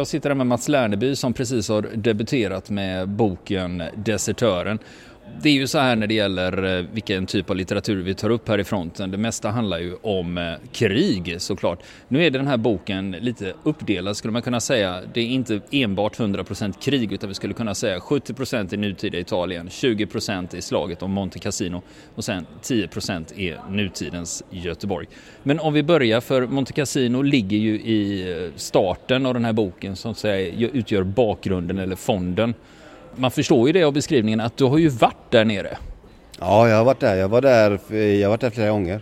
Jag sitter här med Mats Lerneby som precis har debuterat med boken Desertören det är ju så här när det gäller eh, vilken typ av litteratur vi tar upp här i fronten. Det mesta handlar ju om eh, krig såklart. Nu är den här boken lite uppdelad skulle man kunna säga. Det är inte enbart 100% krig utan vi skulle kunna säga 70% i nutida Italien, 20% i slaget om Monte Cassino och sen 10% är nutidens Göteborg. Men om vi börjar för Monte Cassino ligger ju i eh, starten av den här boken som utgör bakgrunden eller fonden man förstår ju det av beskrivningen att du har ju varit där nere. Ja, jag har varit där. Jag var där, jag har varit där flera gånger.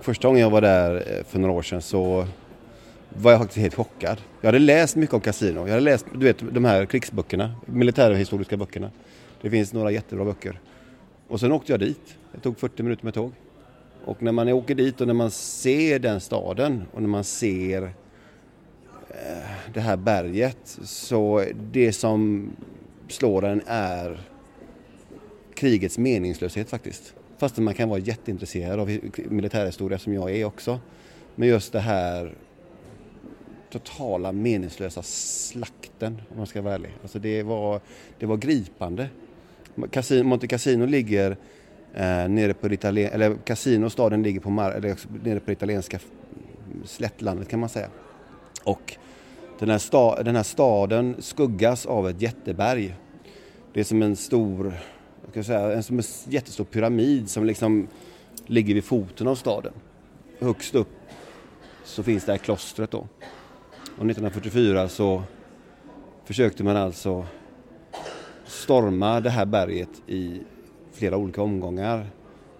Första gången jag var där eh, för några år sedan så var jag faktiskt helt chockad. Jag hade läst mycket om kasino. Jag hade läst du vet, de här krigsböckerna, militärhistoriska böckerna. Det finns några jättebra böcker. Och sen åkte jag dit. Det tog 40 minuter med tåg. Och när man åker dit och när man ser den staden och när man ser eh, det här berget så det som slår en är krigets meningslöshet faktiskt. Fast man kan vara jätteintresserad av militärhistoria som jag är också. Men just det här totala meningslösa slakten om man ska vara ärlig. Alltså det, var, det var gripande. Monte Cassino ligger eh, nere på Italien, eller Cassino staden ligger på, mar, eller nere på italienska slättlandet kan man säga. Och den här, sta, den här staden skuggas av ett jätteberg. Det är som en stor, jag kan säga, en, som en jättestor pyramid som liksom ligger vid foten av staden. Högst upp så finns det här klostret då. Och 1944 så försökte man alltså storma det här berget i flera olika omgångar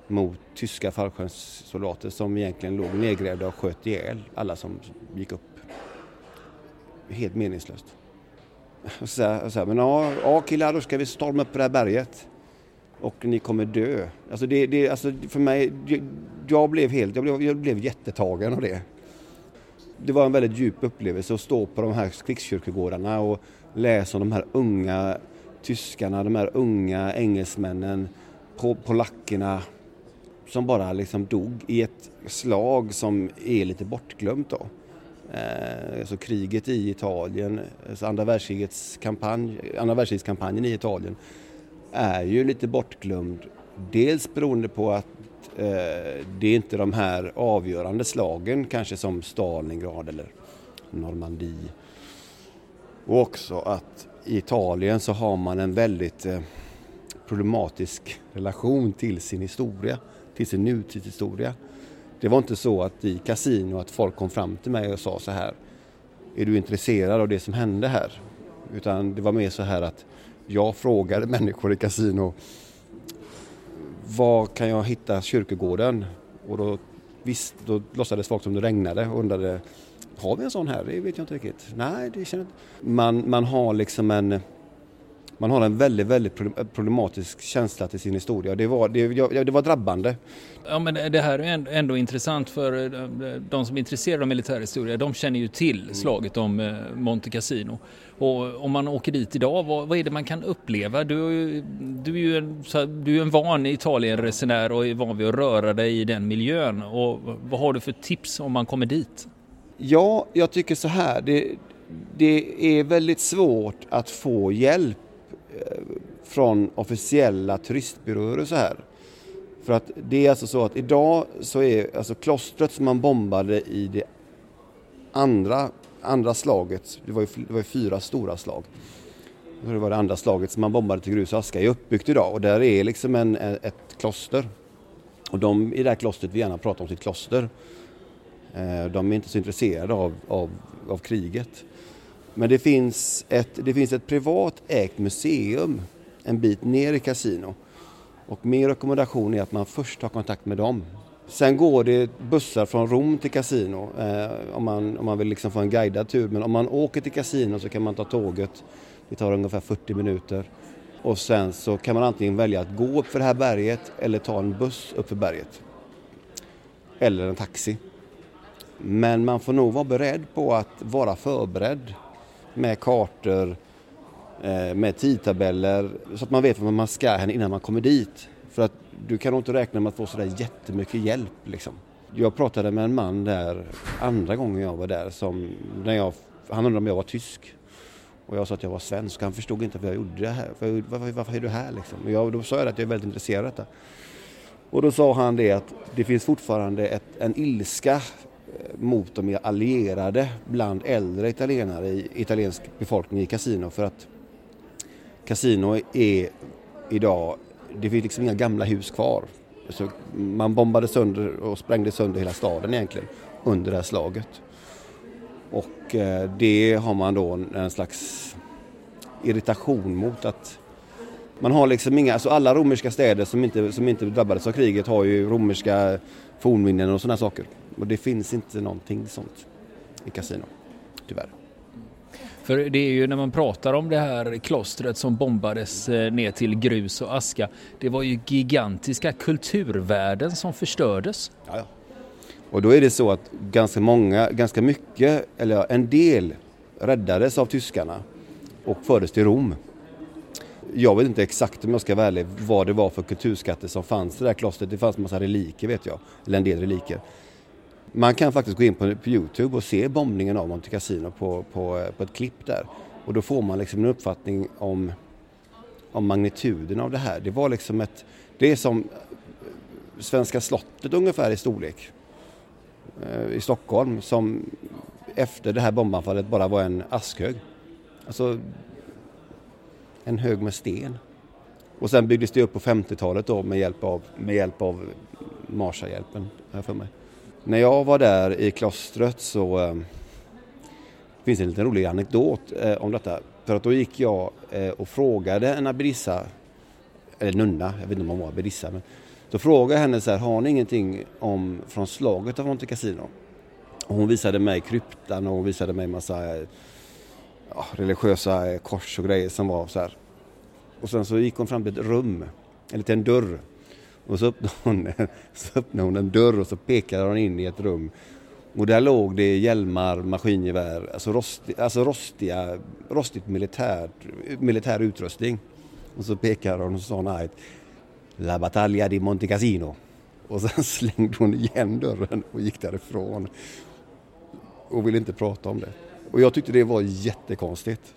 mot tyska fallskärmssoldater som egentligen låg nedgrävda och sköt ihjäl alla som gick upp helt meningslöst. Och så, och så men ja, ja killar, då ska vi storma upp på det här berget. Och ni kommer dö. Alltså det, det, alltså för mig, jag blev helt, jag blev, jag blev jättetagen av det. Det var en väldigt djup upplevelse att stå på de här krigskyrkogårdarna och läsa om de här unga tyskarna, de här unga engelsmännen, polackerna som bara liksom dog i ett slag som är lite bortglömt då. Eh, alltså kriget i Italien, alltså andra, världskrigets kampanj, andra världskrigskampanjen i Italien är ju lite bortglömd. Dels beroende på att eh, det är inte de här avgörande slagen kanske som Stalingrad eller Normandie. Och också att i Italien så har man en väldigt eh, problematisk relation till sin historia, till sin nutidshistoria. Det var inte så att i kasino att folk kom fram till mig och sa så här. Är du intresserad av det som hände här? Utan det var mer så här att jag frågade människor i kasino. Var kan jag hitta kyrkogården? Och då, visst, då låtsades folk som det regnade och undrade har vi en sån här? Det vet jag inte riktigt. Nej, det känner jag inte. Man, man har liksom en man har en väldigt, väldigt problematisk känsla till sin historia. Det var, det, det var drabbande. Ja, men det här är ändå intressant för eh, de som är intresserade av militärhistoria. De känner ju till mm. slaget om eh, Monte Cassino. Och om man åker dit idag, vad, vad är det man kan uppleva? Du, du är ju en, du är en van Italienresenär och är van vid att röra dig i den miljön. Och vad har du för tips om man kommer dit? Ja, jag tycker så här. Det, det är väldigt svårt att få hjälp Eh, från officiella turistbyråer och så här. För att det är alltså så att idag så är alltså klostret som man bombade i det andra, andra slaget, det var ju, det var ju fyra stora slag. Det var det andra slaget som man bombade till grus och aska är uppbyggt idag och där är liksom en, ett kloster. Och de i det här klostret vill gärna prata om sitt kloster. Eh, de är inte så intresserade av, av, av kriget. Men det finns ett, det finns ett privat ägt museum en bit ner i kasino. Och min rekommendation är att man först tar kontakt med dem. Sen går det bussar från Rom till kasino eh, om, man, om man vill liksom få en guidad tur. Men om man åker till kasino så kan man ta tåget. Det tar ungefär 40 minuter. Och sen så kan man antingen välja att gå upp för det här berget eller ta en buss upp för berget. Eller en taxi. Men man får nog vara beredd på att vara förberedd med kartor, eh, med tidtabeller så att man vet vad man ska innan man kommer dit. För att du kan nog inte räkna med att få sådär jättemycket hjälp liksom. Jag pratade med en man där andra gången jag var där som när jag han undrade om jag var tysk. Och jag sa att jag var svensk. Han förstod inte vad jag gjorde här. Var, Varför, varför är du här liksom? Och jag, då sa jag att jag är väldigt intresserad av detta. Och då sa han det att det finns fortfarande ett, en ilska mot de allierade bland äldre italienare i italiensk befolkning i kasino för att kasino är idag, det finns liksom inga gamla hus kvar. Så man bombade sönder och sprängde sönder hela staden egentligen under det här slaget. Och eh, det har man då en slags irritation mot att man har liksom inga, alltså alla romerska städer som inte, som inte drabbades av kriget har ju romerska fornminnen och sådana saker. Och det finns inte någonting sånt i kasino, tyvärr. För det är ju när man pratar om det här klostret som bombades eh, ner till grus och aska. Det var ju gigantiska kulturvärden som förstördes. Ja, ja. Och då är det så att ganska många, ganska mycket, eller en del räddades av tyskarna och fördes till Rom. Jag vet inte exakt om jag ska vara ärlig vad det var för kulturskatter som fanns i det här klostret. Det fanns en massa reliker vet jag, eller en del reliker. Man kan faktiskt gå in på, på Youtube och se bombningen av Monte Cassino på, på, eh, på ett klipp där. Och då får man liksom en uppfattning om, om magnituden av det här. Det var liksom ett, det är som eh, Svenska slottet ungefär i storlek eh, i Stockholm som efter det här bombanfallet bara var en askhög. Alltså en hög med sten. Och sen byggdes det upp på 50-talet då med hjälp av, med hjälp av Marshallhjälpen, för mig. När jag var där i klostret så eh, finns det en liten rolig anekdot eh, om detta. För att då gick jag eh, och frågade en abbedissa, eller nunna, jag vet inte om hon var abbedissa, men då frågade jag henne så här, har ni ingenting om från slaget av Monte Cassino? Och hon visade mig kryptan och hon visade mig massa eh, ja, religiösa eh, kors och grejer som var så här. Och sen så gick hon fram till ett rum, en liten dörr och så öppnade, hon, så öppnade hon en dörr och så pekade hon in i ett rum. Och där låg det hjälmar, maskingevär, alltså, rosti, alltså rostiga, rostigt militär, militär utrustning. Och så pekade hon och sa nej, La Battaglia di Monte Cassino. Och sen slängde hon igen dörren och gick därifrån. Och ville inte prata om det. Och jag tyckte det var jättekonstigt.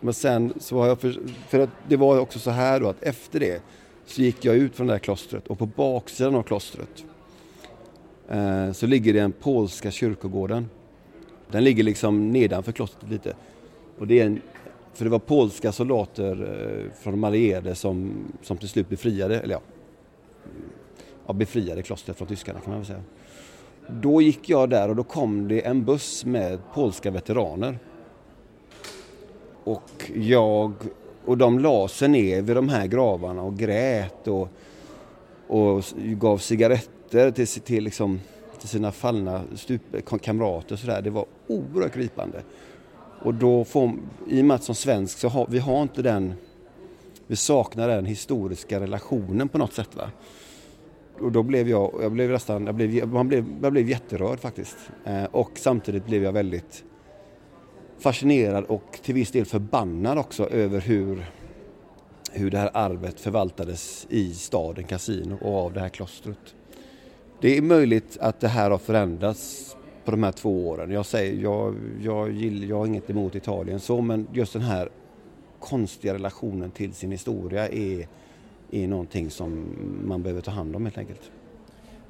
Men sen så har jag, för, för att det var också så här då att efter det så gick jag ut från det här klostret och på baksidan av klostret eh, så ligger den polska kyrkogården. Den ligger liksom nedanför klostret lite. Och det är en, för det var polska soldater eh, från de allierade som, som till slut befriade, eller ja, ja, befriade klostret från tyskarna kan man väl säga. Då gick jag där och då kom det en buss med polska veteraner. Och jag och de la sig ner vid de här gravarna och grät och, och gav cigaretter till, till, liksom, till sina fallna stup, kamrater. Och så där. Det var oerhört gripande. Och då får, i och med att som svensk så har vi har inte den, vi saknar den historiska relationen på något sätt. Va? Och då blev jag, jag blev nästan, jag blev, man blev, jag blev jätterörd faktiskt. Eh, och samtidigt blev jag väldigt fascinerad och till viss del förbannad också över hur, hur det här arvet förvaltades i staden Casino och av det här klostret. Det är möjligt att det här har förändrats på de här två åren. Jag säger, jag, jag, gillar, jag har inget emot Italien så, men just den här konstiga relationen till sin historia är, är någonting som man behöver ta hand om helt enkelt.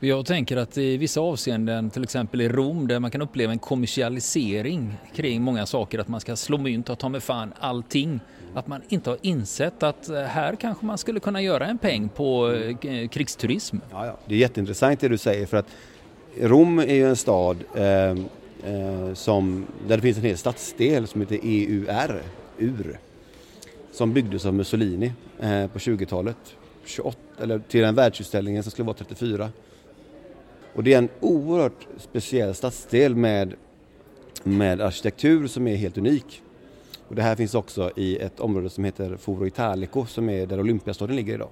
Jag tänker att i vissa avseenden, till exempel i Rom, där man kan uppleva en kommersialisering kring många saker, att man ska slå mynt och ta med fan allting. Att man inte har insett att eh, här kanske man skulle kunna göra en peng på eh, krigsturism. Ja, ja. Det är jätteintressant det du säger för att Rom är ju en stad eh, eh, som, där det finns en hel stadsdel som heter EUR, UR, som byggdes av Mussolini eh, på 20-talet. 28, eller till den världsutställningen som skulle vara 34. Och det är en oerhört speciell stadsdel med, med arkitektur som är helt unik. Och det här finns också i ett område som heter Foro Italico som är där Olympiastaden ligger idag.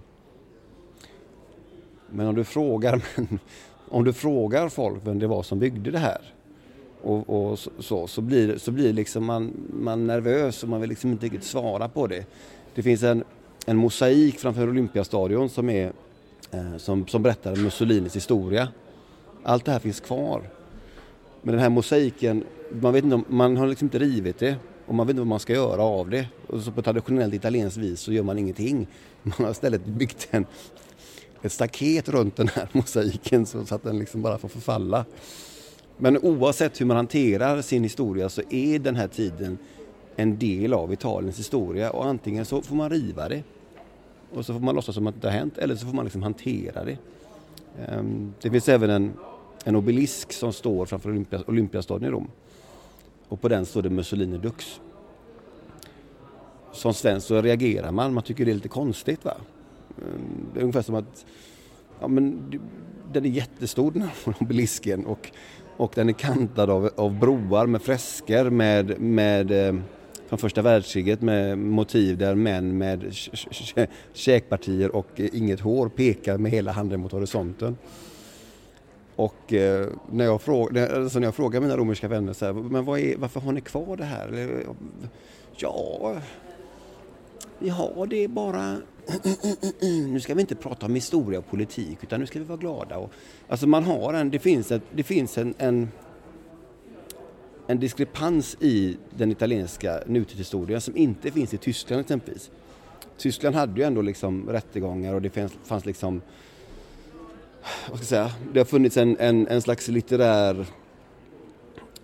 Men om du frågar, om du frågar folk vem det var som byggde det här och, och så, så, så, blir, så blir liksom man, man nervös och man vill liksom inte riktigt svara på det. Det finns en, en mosaik framför Olympiastadion som, är, eh, som, som berättar Mussolinis historia allt det här finns kvar. Men den här mosaiken, man, vet inte om, man har liksom inte rivit det och man vet inte vad man ska göra av det. Och så på traditionellt italienskt vis så gör man ingenting. Man har istället byggt en, ett staket runt den här mosaiken så att den liksom bara får förfalla. Men oavsett hur man hanterar sin historia så är den här tiden en del av Italiens historia och antingen så får man riva det och så får man låtsas som att det inte har hänt eller så får man liksom hantera det. Ehm, det finns även en, en obelisk som står framför Olympia, Olympiastaden i Rom och på den står det Mussolini Dux. Som svensk så reagerar man, man tycker det är lite konstigt. Va? Mm, det är ungefär som att ja, men, den är jättestor den här obelisken och, och den är kantad av, av broar med fresker med, med eh, från första världskriget med motiv där män med käkpartier och eh, inget hår pekar med hela handen mot horisonten. Och eh, när, jag fråg, alltså när jag frågar mina romerska vänner så här, men vad är, varför har ni kvar det här? Ja, ja, det är bara... nu ska vi inte prata om historia och politik utan nu ska vi vara glada. Och, alltså man har en, det finns, ett, det finns en, en en diskrepans i den italienska nutidshistorien som inte finns i Tyskland exempelvis. Tyskland hade ju ändå liksom rättegångar och det fanns, fanns liksom vad ska jag säga, det har funnits en, en, en slags litterär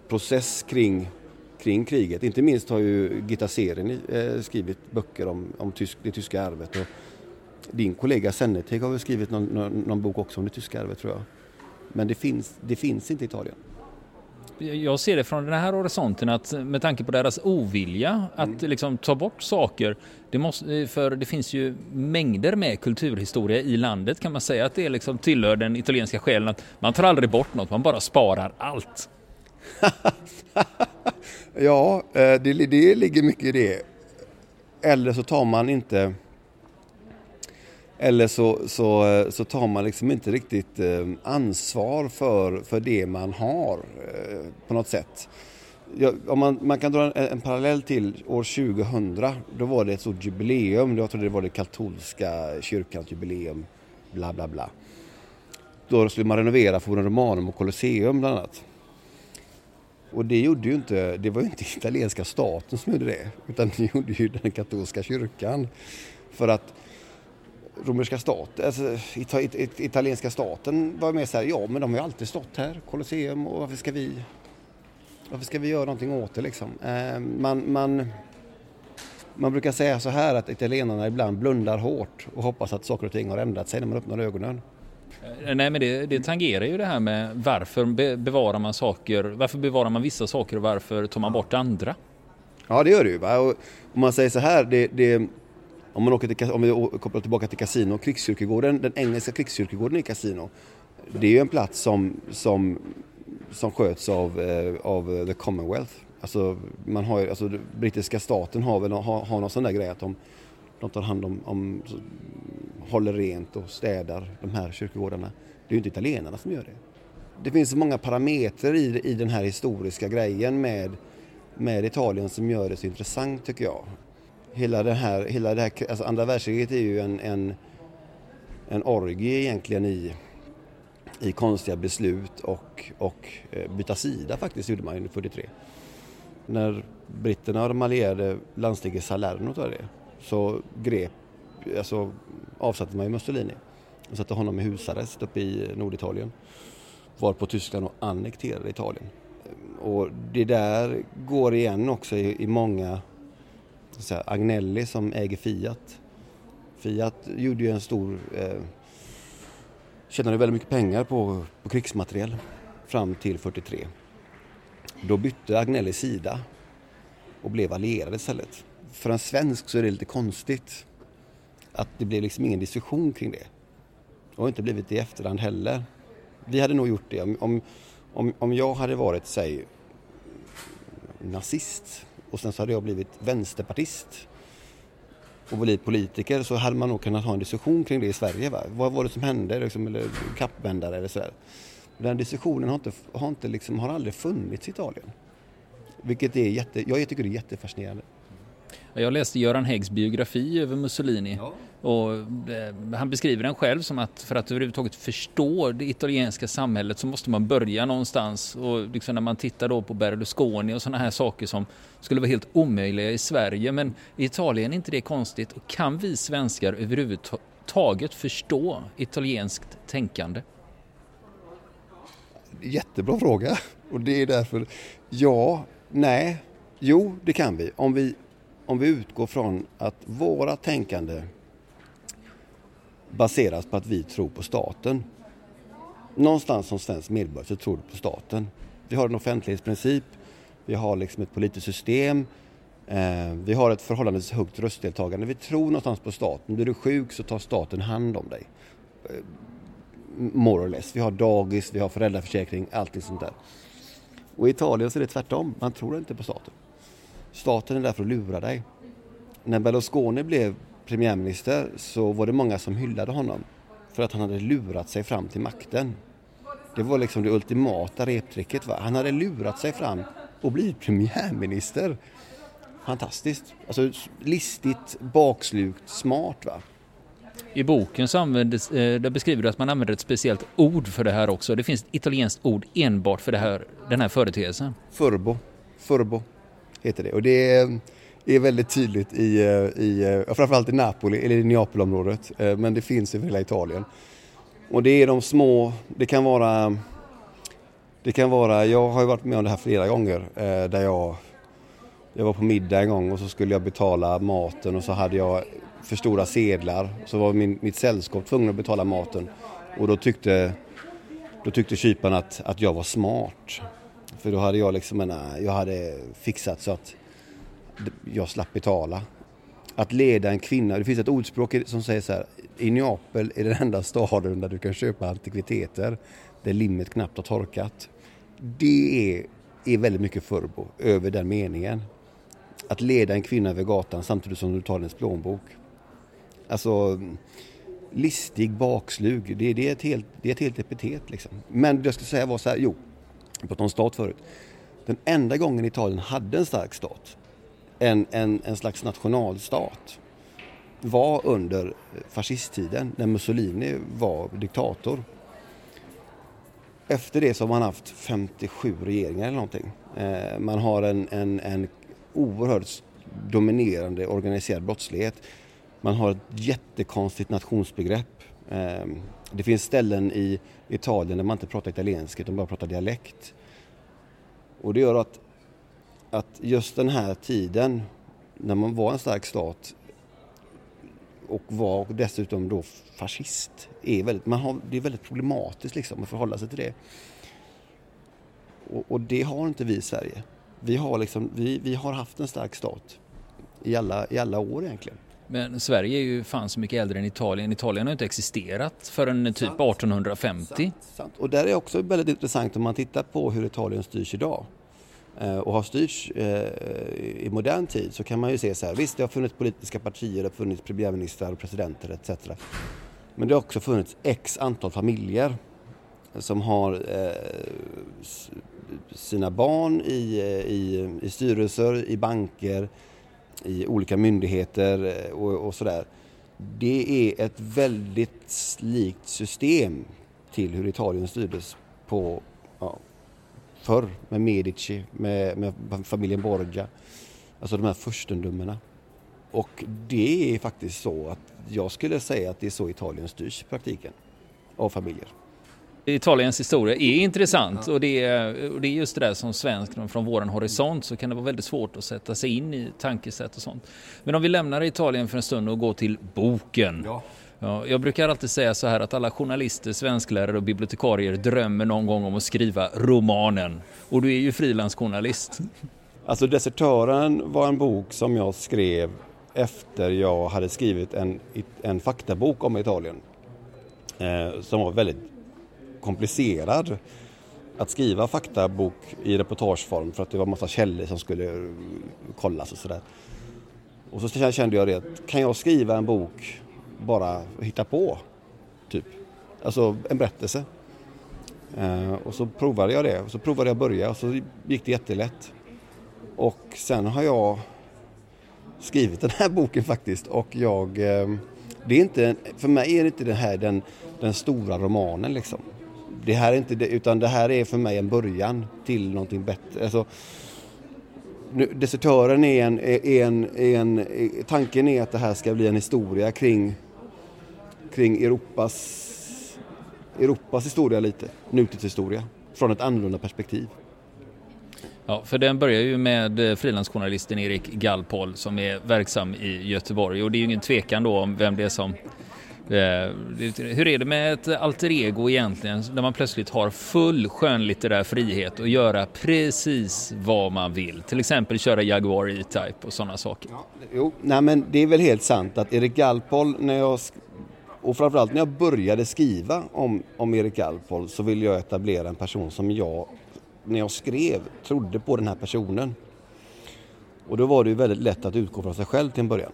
process kring, kring kriget. Inte minst har ju Gitta Sereni eh, skrivit böcker om, om tysk, det tyska arvet. Och din kollega Senneteg har väl skrivit någon, någon, någon, bok också om det tyska arvet tror jag. Men det finns, det finns inte i Italien jag ser det från den här horisonten att med tanke på deras ovilja att mm. liksom ta bort saker, det måste, för det finns ju mängder med kulturhistoria i landet kan man säga att det liksom tillhör den italienska själen att man tar aldrig bort något, man bara sparar allt. ja, eh, det, det ligger mycket i det. Eller så tar man inte eller så, så, eh, så tar man liksom inte riktigt eh, ansvar för, för det man har eh, på något sätt. Ja, om man, man kan dra en, en, parallell till år 2000. Då var det ett stort jubileum. Jag tror det var det katolska kyrkans jubileum. Bla bla bla. Då skulle man renovera Forum Romanum och Colosseum bland annat. Och det gjorde ju inte, det var ju inte italienska staten som gjorde det. Utan det gjorde ju den katolska kyrkan. För att romerska staten, alltså it, it, it, italienska staten var med så här, ja men de har ju alltid stått här, Colosseum och varför ska vi varför ska vi göra någonting åt det liksom? Eh, man, man, man brukar säga så här att italienarna ibland blundar hårt och hoppas att saker och ting har ändrat sig när man öppnar ögonen. Eh, nej men det, det tangerar ju det här med varför bevarar man saker, varför bevarar man vissa saker och varför tar man bort andra? Ja det gör det ju. Va? Och om man säger så här, det, det om, man åker till, om vi kopplar tillbaka till Casino, krigskyrkogården, den engelska krigskyrkogården i Casino. Det är ju en plats som, som, som sköts av, eh, av the Commonwealth. Alltså, man har, alltså, brittiska staten har väl har, har någon sån där grej att de, de tar hand om, om så, håller rent och städar de här kyrkogårdarna. Det är ju inte italienarna som gör det. Det finns så många parametrar i, i den här historiska grejen med, med Italien som gör det så intressant tycker jag hela det här, hela det här alltså andra världskriget är ju en, en, en orgie egentligen i, i konstiga beslut och, och eh, byta sida faktiskt gjorde man ju 43. När britterna och de allierade landsteg i Salerno tror det så grep, alltså avsatte man ju Mussolini och satte honom i husarrest uppe i Norditalien. Var på Tyskland och annekterade Italien. Och det där går igen också i, i många säga, Agnelli som äger Fiat. Fiat gjorde ju en stor, eh, tjänade väldigt mycket pengar på, på krigsmateriel fram till 43. Då bytte Agnelli sida och blev allierad istället. För en svensk så är det lite konstigt att det blev liksom ingen diskussion kring det. Och inte blivit det i efterhand heller. Vi hade nog gjort det om, om, om jag hade varit, säg, nazist och sen så hade jag blivit vänsterpartist och blivit politiker så hade man nog kunnat ha en diskussion kring det i Sverige. Va? Vad var det som hände? Liksom, eller kappvändare eller sådär. Den diskussionen har, inte, har, inte liksom, har aldrig funnits i Italien. Vilket är jätte, jag tycker det är jättefascinerande. Jag läste Göran Häggs biografi över Mussolini. Ja. Och eh, han beskriver den själv som att för att överhuvudtaget förstå det italienska samhället så måste man börja någonstans. Och liksom när man tittar då på Berlusconi och sådana här saker som skulle vara helt omöjliga i Sverige. Men i Italien är inte det konstigt. Och kan vi svenskar överhuvudtaget förstå italienskt tänkande? Jättebra fråga. Och det är därför, ja, nej, jo, det kan vi. Om vi, om vi utgår från att våra tänkande baseras på att vi tror på staten. Någonstans som svensk medborgare så tror du på staten. Vi har en offentlighetsprincip, vi har liksom ett politiskt system, eh, vi har ett förhållandevis högt röstdeltagande. Vi tror någonstans på staten. Blir du sjuk så tar staten hand om dig. Eh, more or less. Vi har dagis, vi har föräldraförsäkring, allting sånt där. Och i Italien så är det tvärtom. Man tror inte på staten. Staten är där för att lura dig. När Berlusconi blev premiärminister så var det många som hyllade honom för att han hade lurat sig fram till makten. Det var liksom det ultimata reptricket. Va? Han hade lurat sig fram och blivit premiärminister. Fantastiskt. Alltså listigt, bakslukt, smart. va. I boken så användes, eh, där beskriver du att man använder ett speciellt ord för det här också. Det finns ett italienskt ord enbart för det här, den här företeelsen. Furbo. Furbo heter det. Och det är, väldigt tydligt i, eh, i eh, framförallt i Napoli, eller i Neapelområdet, eh, men det finns över hela Italien. Och det är de små, det kan vara, det kan vara, jag har ju varit med om det här flera gånger, där jag, jag var på middag en gång och så skulle jag betala maten och så hade jag för stora sedlar. Så var min, mitt sällskap tvungen att betala maten. Och då tyckte, då tyckte kyparen att, att jag var smart. För då hade jag liksom en, eh, jag hade fixat så att jag slapp betala. Att leda en kvinna, det finns ett ordspråk som säger så här, i Neapel är den enda staden där du kan köpa antikviteter där limmet knappt har torkat. Det är, är väldigt mycket förbo över den meningen. Att leda en kvinna över gatan samtidigt som du tar hennes plånbok. Alltså listig, bakslug, det, det, är, ett helt, det är ett helt epitet liksom. Men jag skulle säga var så här, jo, jag pratade om stat förut. Den enda gången Italien hade en stark stat, en, en, en slags nationalstat, var under fascisttiden när Mussolini var diktator. Efter det så har man haft 57 regeringar eller någonting. Eh, man har en, en, en oerhört dominerande organiserad brottslighet. Man har ett jättekonstigt nationsbegrepp. Ehm, det finns ställen i Italien där man inte pratar italienska utan bara pratar dialekt. Och det gör att, att just den här tiden när man var en stark stat och var dessutom då fascist, är väldigt, man har, det är väldigt problematiskt liksom att förhålla sig till det. Och, och det har inte vi i Sverige. Vi har, liksom, vi, vi har haft en stark stat i alla, i alla år egentligen. Men Sverige är ju fan så mycket äldre än Italien. Italien har inte existerat förrän typ sant. 1850. Sant, sant. Och där är också väldigt intressant om man tittar på hur Italien styrs idag eh, och har styrts eh, i modern tid så kan man ju se så här, visst det har funnits politiska partier, det har funnits premiärministrar och presidenter etc. Men det har också funnits x antal familjer som har eh, sina barn i, i, i styrelser, i banker, i olika myndigheter eh, och, och sådär. Det är ett väldigt likt system till hur Italien styrdes på ja, förr med Medici, med, med familjen Borgia. Alltså de här furstendömena. Och det är faktiskt så att jag skulle säga att det är så Italien styrs i praktiken av familjer. Italiens historia är intressant och det är, och det är just det där som svensk från våran horisont så kan det vara väldigt svårt att sätta sig in i tankesätt och sånt. Men om vi lämnar Italien för en stund och går till boken. Ja. Ja, jag brukar alltid säga så här att alla journalister, svensklärare och bibliotekarier drömmer någon gång om att skriva romanen. Och du är ju frilansjournalist. Alltså Desertören var en bok som jag skrev efter jag hade skrivit en, en faktabok om Italien. Eh, som var väldigt komplicerad att skriva faktabok i reportageform för att det var massa källor som skulle kollas och sådär. Och så kände jag det kan jag skriva en bok bara hitta på? Typ. Alltså en berättelse. Eh, och så provade jag det. Och så provade jag att börja och så gick det jättelätt. Och sen har jag skrivit den här boken faktiskt och jag eh, det är inte, för mig är det inte det här den, den stora romanen liksom. Det här är inte det, utan det här är för mig en början till någonting bättre. Alltså, Desertören är en, är en, är en, tanken är att det här ska bli en historia kring, kring Europas, Europas historia lite, nutidshistoria, från ett annorlunda perspektiv. Ja, för den börjar ju med eh, frilansjournalisten Erik Gallpol som är verksam i Göteborg och det är ju ingen tvekan då om vem det är som Eh, hur är det med ett alter ego egentligen, när man plötsligt har full skönlitterär frihet att göra precis vad man vill? Till exempel köra Jaguar E-Type och sådana saker. Ja, jo, nej men det är väl helt sant att Erik Gallpol, när jag, och framförallt när jag började skriva om, om Erik Gallpol så ville jag etablera en person som jag när jag skrev trodde på den här personen. Och då var det ju väldigt lätt att utgå från sig själv till en början.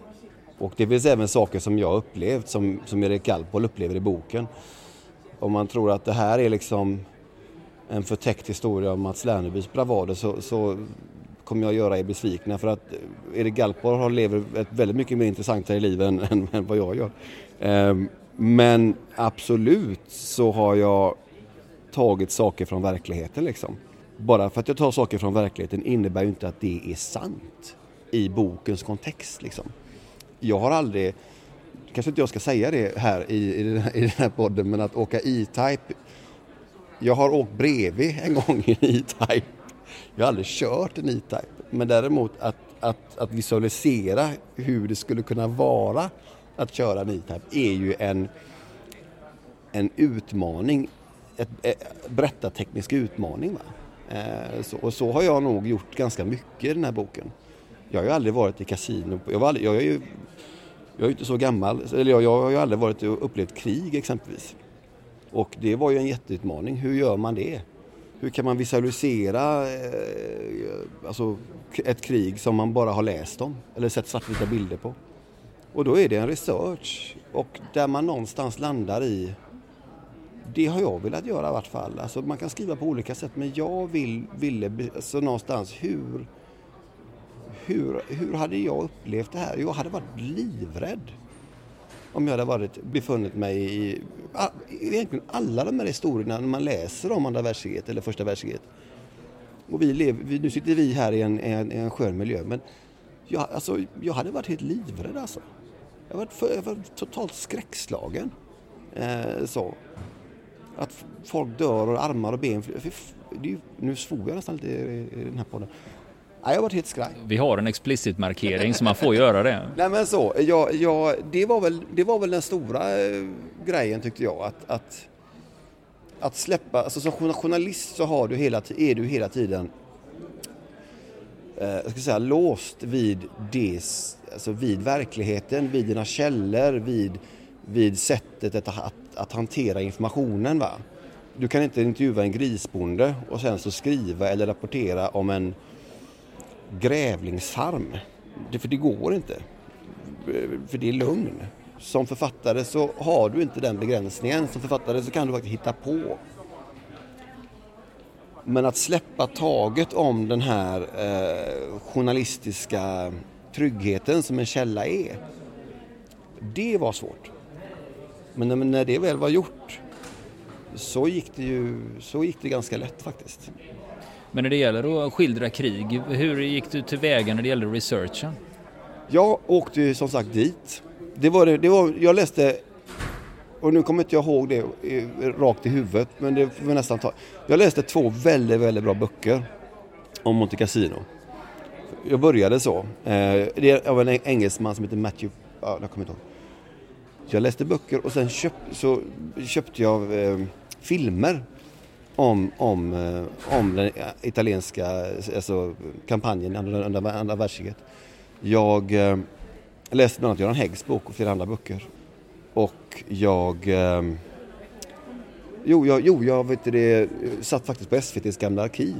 Och det finns även saker som jag upplevt som, som Erik Alpol upplever i boken. Om man tror att det här är liksom en förtäckt historia om Mats Lernebys bravader så, så kommer jag göra er besvikna för att Erik Galpor har lever ett väldigt mycket mer intressantare liv än, än, än vad jag gör. Ehm, men absolut så har jag tagit saker från verkligheten liksom bara för att jag tar saker från verkligheten innebär ju inte att det är sant i bokens kontext. Liksom. Jag har aldrig, kanske inte jag ska säga det här i, i, den, här, i den här podden, men att åka E-Type. Jag har åkt bredvid en gång i en E-Type. Jag har aldrig kört en E-Type. Men däremot att, att, att visualisera hur det skulle kunna vara att köra en E-Type är ju en, en utmaning, ett, ett berättarteknisk utmaning. Va? Eh, så, och så har jag nog gjort ganska mycket i den här boken. Jag har ju aldrig varit i kasino. Jag, var aldrig, jag, är ju, jag är inte så gammal, eller jag, jag har ju aldrig varit och upplevt krig exempelvis. Och det var ju en jätteutmaning. Hur gör man det? Hur kan man visualisera eh, alltså, ett krig som man bara har läst om eller sett svartvita bilder på? Och då är det en research och där man någonstans landar i det har jag velat göra i vart fall. Alltså man kan skriva på olika sätt men jag vill, ville alltså någonstans hur, hur, hur hade jag upplevt det här? Jag hade varit livrädd om jag hade varit, befunnit mig i egentligen alla de här historierna när man läser om andra världskriget eller första världskriget. Och vi lever, nu sitter vi här i en, en, en skön miljö men jag, alltså, jag hade varit helt livrädd alltså. Jag var, för, jag var totalt skräckslagen. Eh, så att folk dör och armar och ben. nu svor jag nästan lite i den här podden. Nej, jag har varit helt skraj. Vi har en explicit markering så man får göra det. Nej men så, ja, ja, det, var väl, det var väl den stora eh, grejen tyckte jag. Att, att, att släppa, alltså som journalist så har du hela, är du hela tiden eh, jag ska säga, låst vid, des, alltså vid verkligheten, vid dina källor, vid, vid sättet att, att, att hantera informationen. Va? Du kan inte intervjua en grisbonde och sen så skriva eller rapportera om en grävlingsfarm. Det, för det går inte. För det är lugn. Som författare så har du inte den begränsningen. Som författare så kan du faktiskt hitta på. Men att släppa taget om den här eh, journalistiska tryggheten som en källa är. Det var svårt. Men när det väl var gjort så gick det ju så gick det ganska lätt faktiskt. Men när det gäller att skildra krig, hur gick du tillväga när det gällde researchen? Jag åkte som sagt dit. Det var, det var, jag läste, och nu kommer inte jag ihåg det rakt i huvudet, men det får vi nästan ta. Jag läste två väldigt, väldigt bra böcker om Monte Cassino. Jag började så. Eh, det är av en engelsman som heter Matthew, ja, jag kommer inte ihåg. Jag läste böcker och sen köpt, så köpte jag eh, filmer om, om, eh, om den italienska alltså, kampanjen under, under andra världskriget. Jag eh, läste bland annat Göran Häggs bok och flera andra böcker. Och jag... Eh, jo, jag, jo, jag vet det, eh, satt faktiskt på SVTs gamla arkiv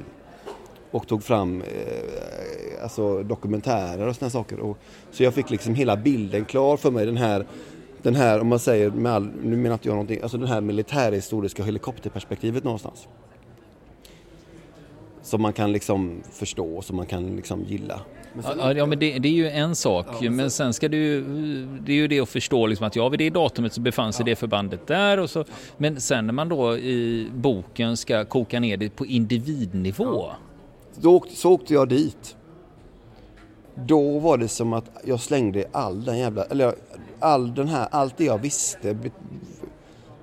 och tog fram eh, alltså dokumentärer och sådana saker. Och, så jag fick liksom hela bilden klar för mig. Den här den här, om man säger med all, nu menar inte jag någonting, alltså det här militärhistoriska helikopterperspektivet någonstans. som man kan liksom förstå, som man kan liksom gilla. Ja, ja, men det, det, är ju en sak, ja, men sen ska du det är ju det att förstå liksom att ja, vid det datumet så befann sig ja. det förbandet där och så, men sen när man då i boken ska koka ner det på individnivå. Då, så åkte jag dit. Då var det som att jag slängde all den jävla, eller all den här, allt det jag visste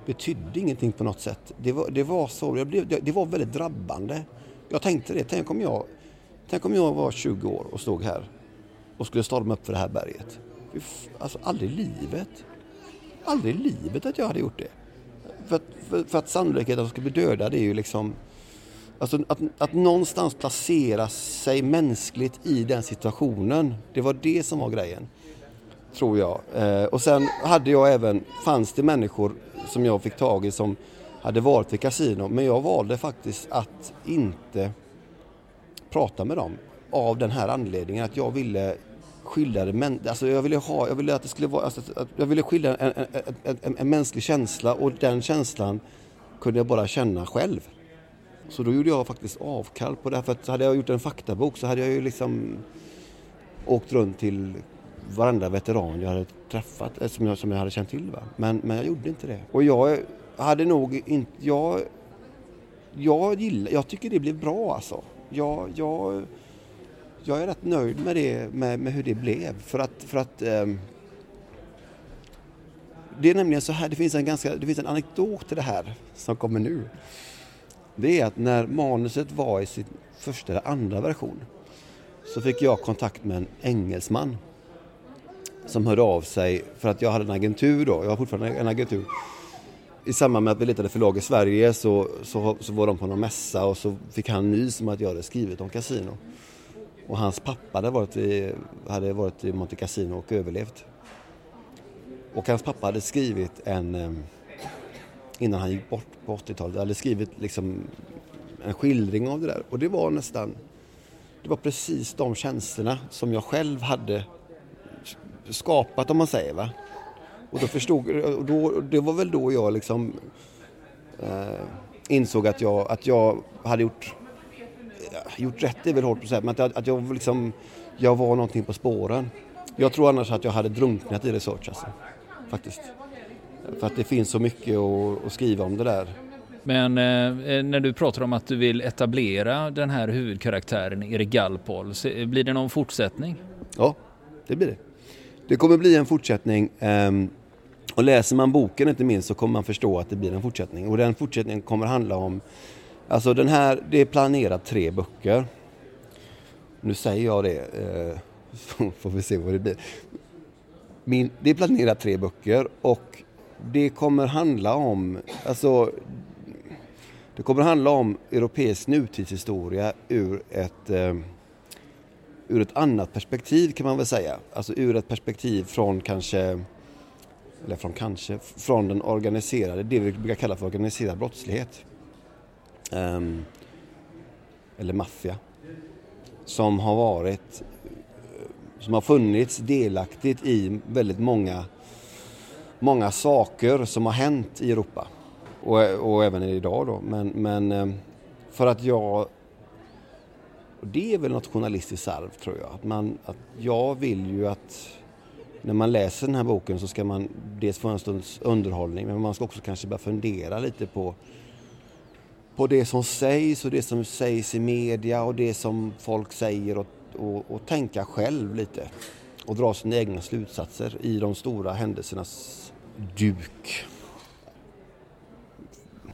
betydde ingenting på något sätt. Det var, det var så, det, blev, det, det var väldigt drabbande. Jag tänkte det, tänk om jag Tänk om jag var 20 år och stod här och skulle storma upp för det här berget. Alltså aldrig i livet. Aldrig i livet att jag hade gjort det. För att, för, för att sannolikheten att jag skulle bli dödad är ju liksom... Alltså att, att någonstans placera sig mänskligt i den situationen. Det var det som var grejen. Tror jag. Eh, och sen hade jag även, fanns det människor som jag fick tag i som hade varit vid kasino. Men jag valde faktiskt att inte prata med dem av den här anledningen att jag ville skildra det, men, alltså jag ville ha, jag ville att det skulle vara, alltså, jag ville skildra en, en, en, en, mänsklig känsla och den känslan kunde jag bara känna själv. Så då gjorde jag faktiskt avkall på det, för att hade jag gjort en faktabok så hade jag ju liksom åkt runt till varenda veteran jag hade träffat, eh, som jag, som jag hade känt till. Va? Men, men jag gjorde inte det. Och jag hade nog inte, jag, jag gillar, jag tycker det blev bra alltså jag, jag, jag är rätt nöjd med, det, med, med hur det blev. För att, för att um, det är nämligen så här, det finns en, ganska, det finns en anekdot till det här som kommer nu. Det är att när manuset var i sin första eller andra version så fick jag kontakt med en engelsman som hörde av sig för att jag hade en agentur då, jag har fortfarande en agentur i samband med att vi letade förlag i Sverige så, så, så var de på någon mässa och så fick han nys om att jag hade skrivit om kasino. Och hans pappa hade varit i, hade varit i Monte Casino och överlevt. Och hans pappa hade skrivit en, eh, innan han gick bort på 80-talet, hade skrivit liksom en skildring av det där. Och det var nästan, det var precis de känslorna som jag själv hade skapat om man säger. Va? Och då förstod, då, det var väl då jag liksom eh, insåg att jag, att jag hade gjort, gjort rätt, är väl hårt att säga, men att, att jag liksom, jag var någonting på spåren. Jag tror annars att jag hade drunknat i research alltså, faktiskt. För att det finns så mycket att, att skriva om det där. Men eh, när du pratar om att du vill etablera den här huvudkaraktären Erik Gallpol, blir det någon fortsättning? Ja, det blir det. Det kommer bli en fortsättning. Ehm, och läser man boken inte minst så kommer man förstå att det blir en fortsättning. Och den fortsättningen kommer handla om, alltså den här, det är planerat tre böcker. Nu säger jag det, eh, så får vi se vad det blir. Min, det är planerat tre böcker och det kommer handla om, alltså det kommer handla om europeisk nutidshistoria ur ett eh, ur ett annat perspektiv kan man väl säga. Alltså ur ett perspektiv från kanske, eller från kanske, från den organiserade, det vi brukar kalla för organiserad brottslighet. Um, eller maffia. Som har varit, som har funnits delaktigt i väldigt många, många saker som har hänt i Europa. Och, och även idag då. Men, men ehm, för att jag och det är väl något journalistiskt arv tror jag. Att man, att jag vill ju att när man läser den här boken så ska man dels få en stunds underhållning men man ska också kanske börja fundera lite på, på det som sägs och det som sägs i media och det som folk säger och, och, och tänka själv lite och dra sina egna slutsatser i de stora händelsernas duk.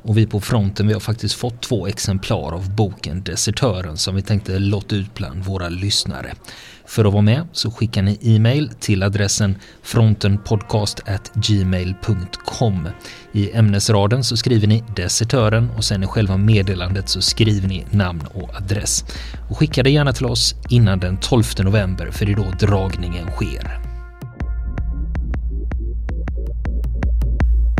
Och vi på fronten vi har faktiskt fått två exemplar av boken Desertören som vi tänkte lotta ut bland våra lyssnare. För att vara med så skickar ni e-mail till adressen frontenpodcast@gmail.com. I ämnesraden så skriver ni Desertören och sen i själva meddelandet så skriver ni namn och adress. Och skicka det gärna till oss innan den 12 november för det är då dragningen sker.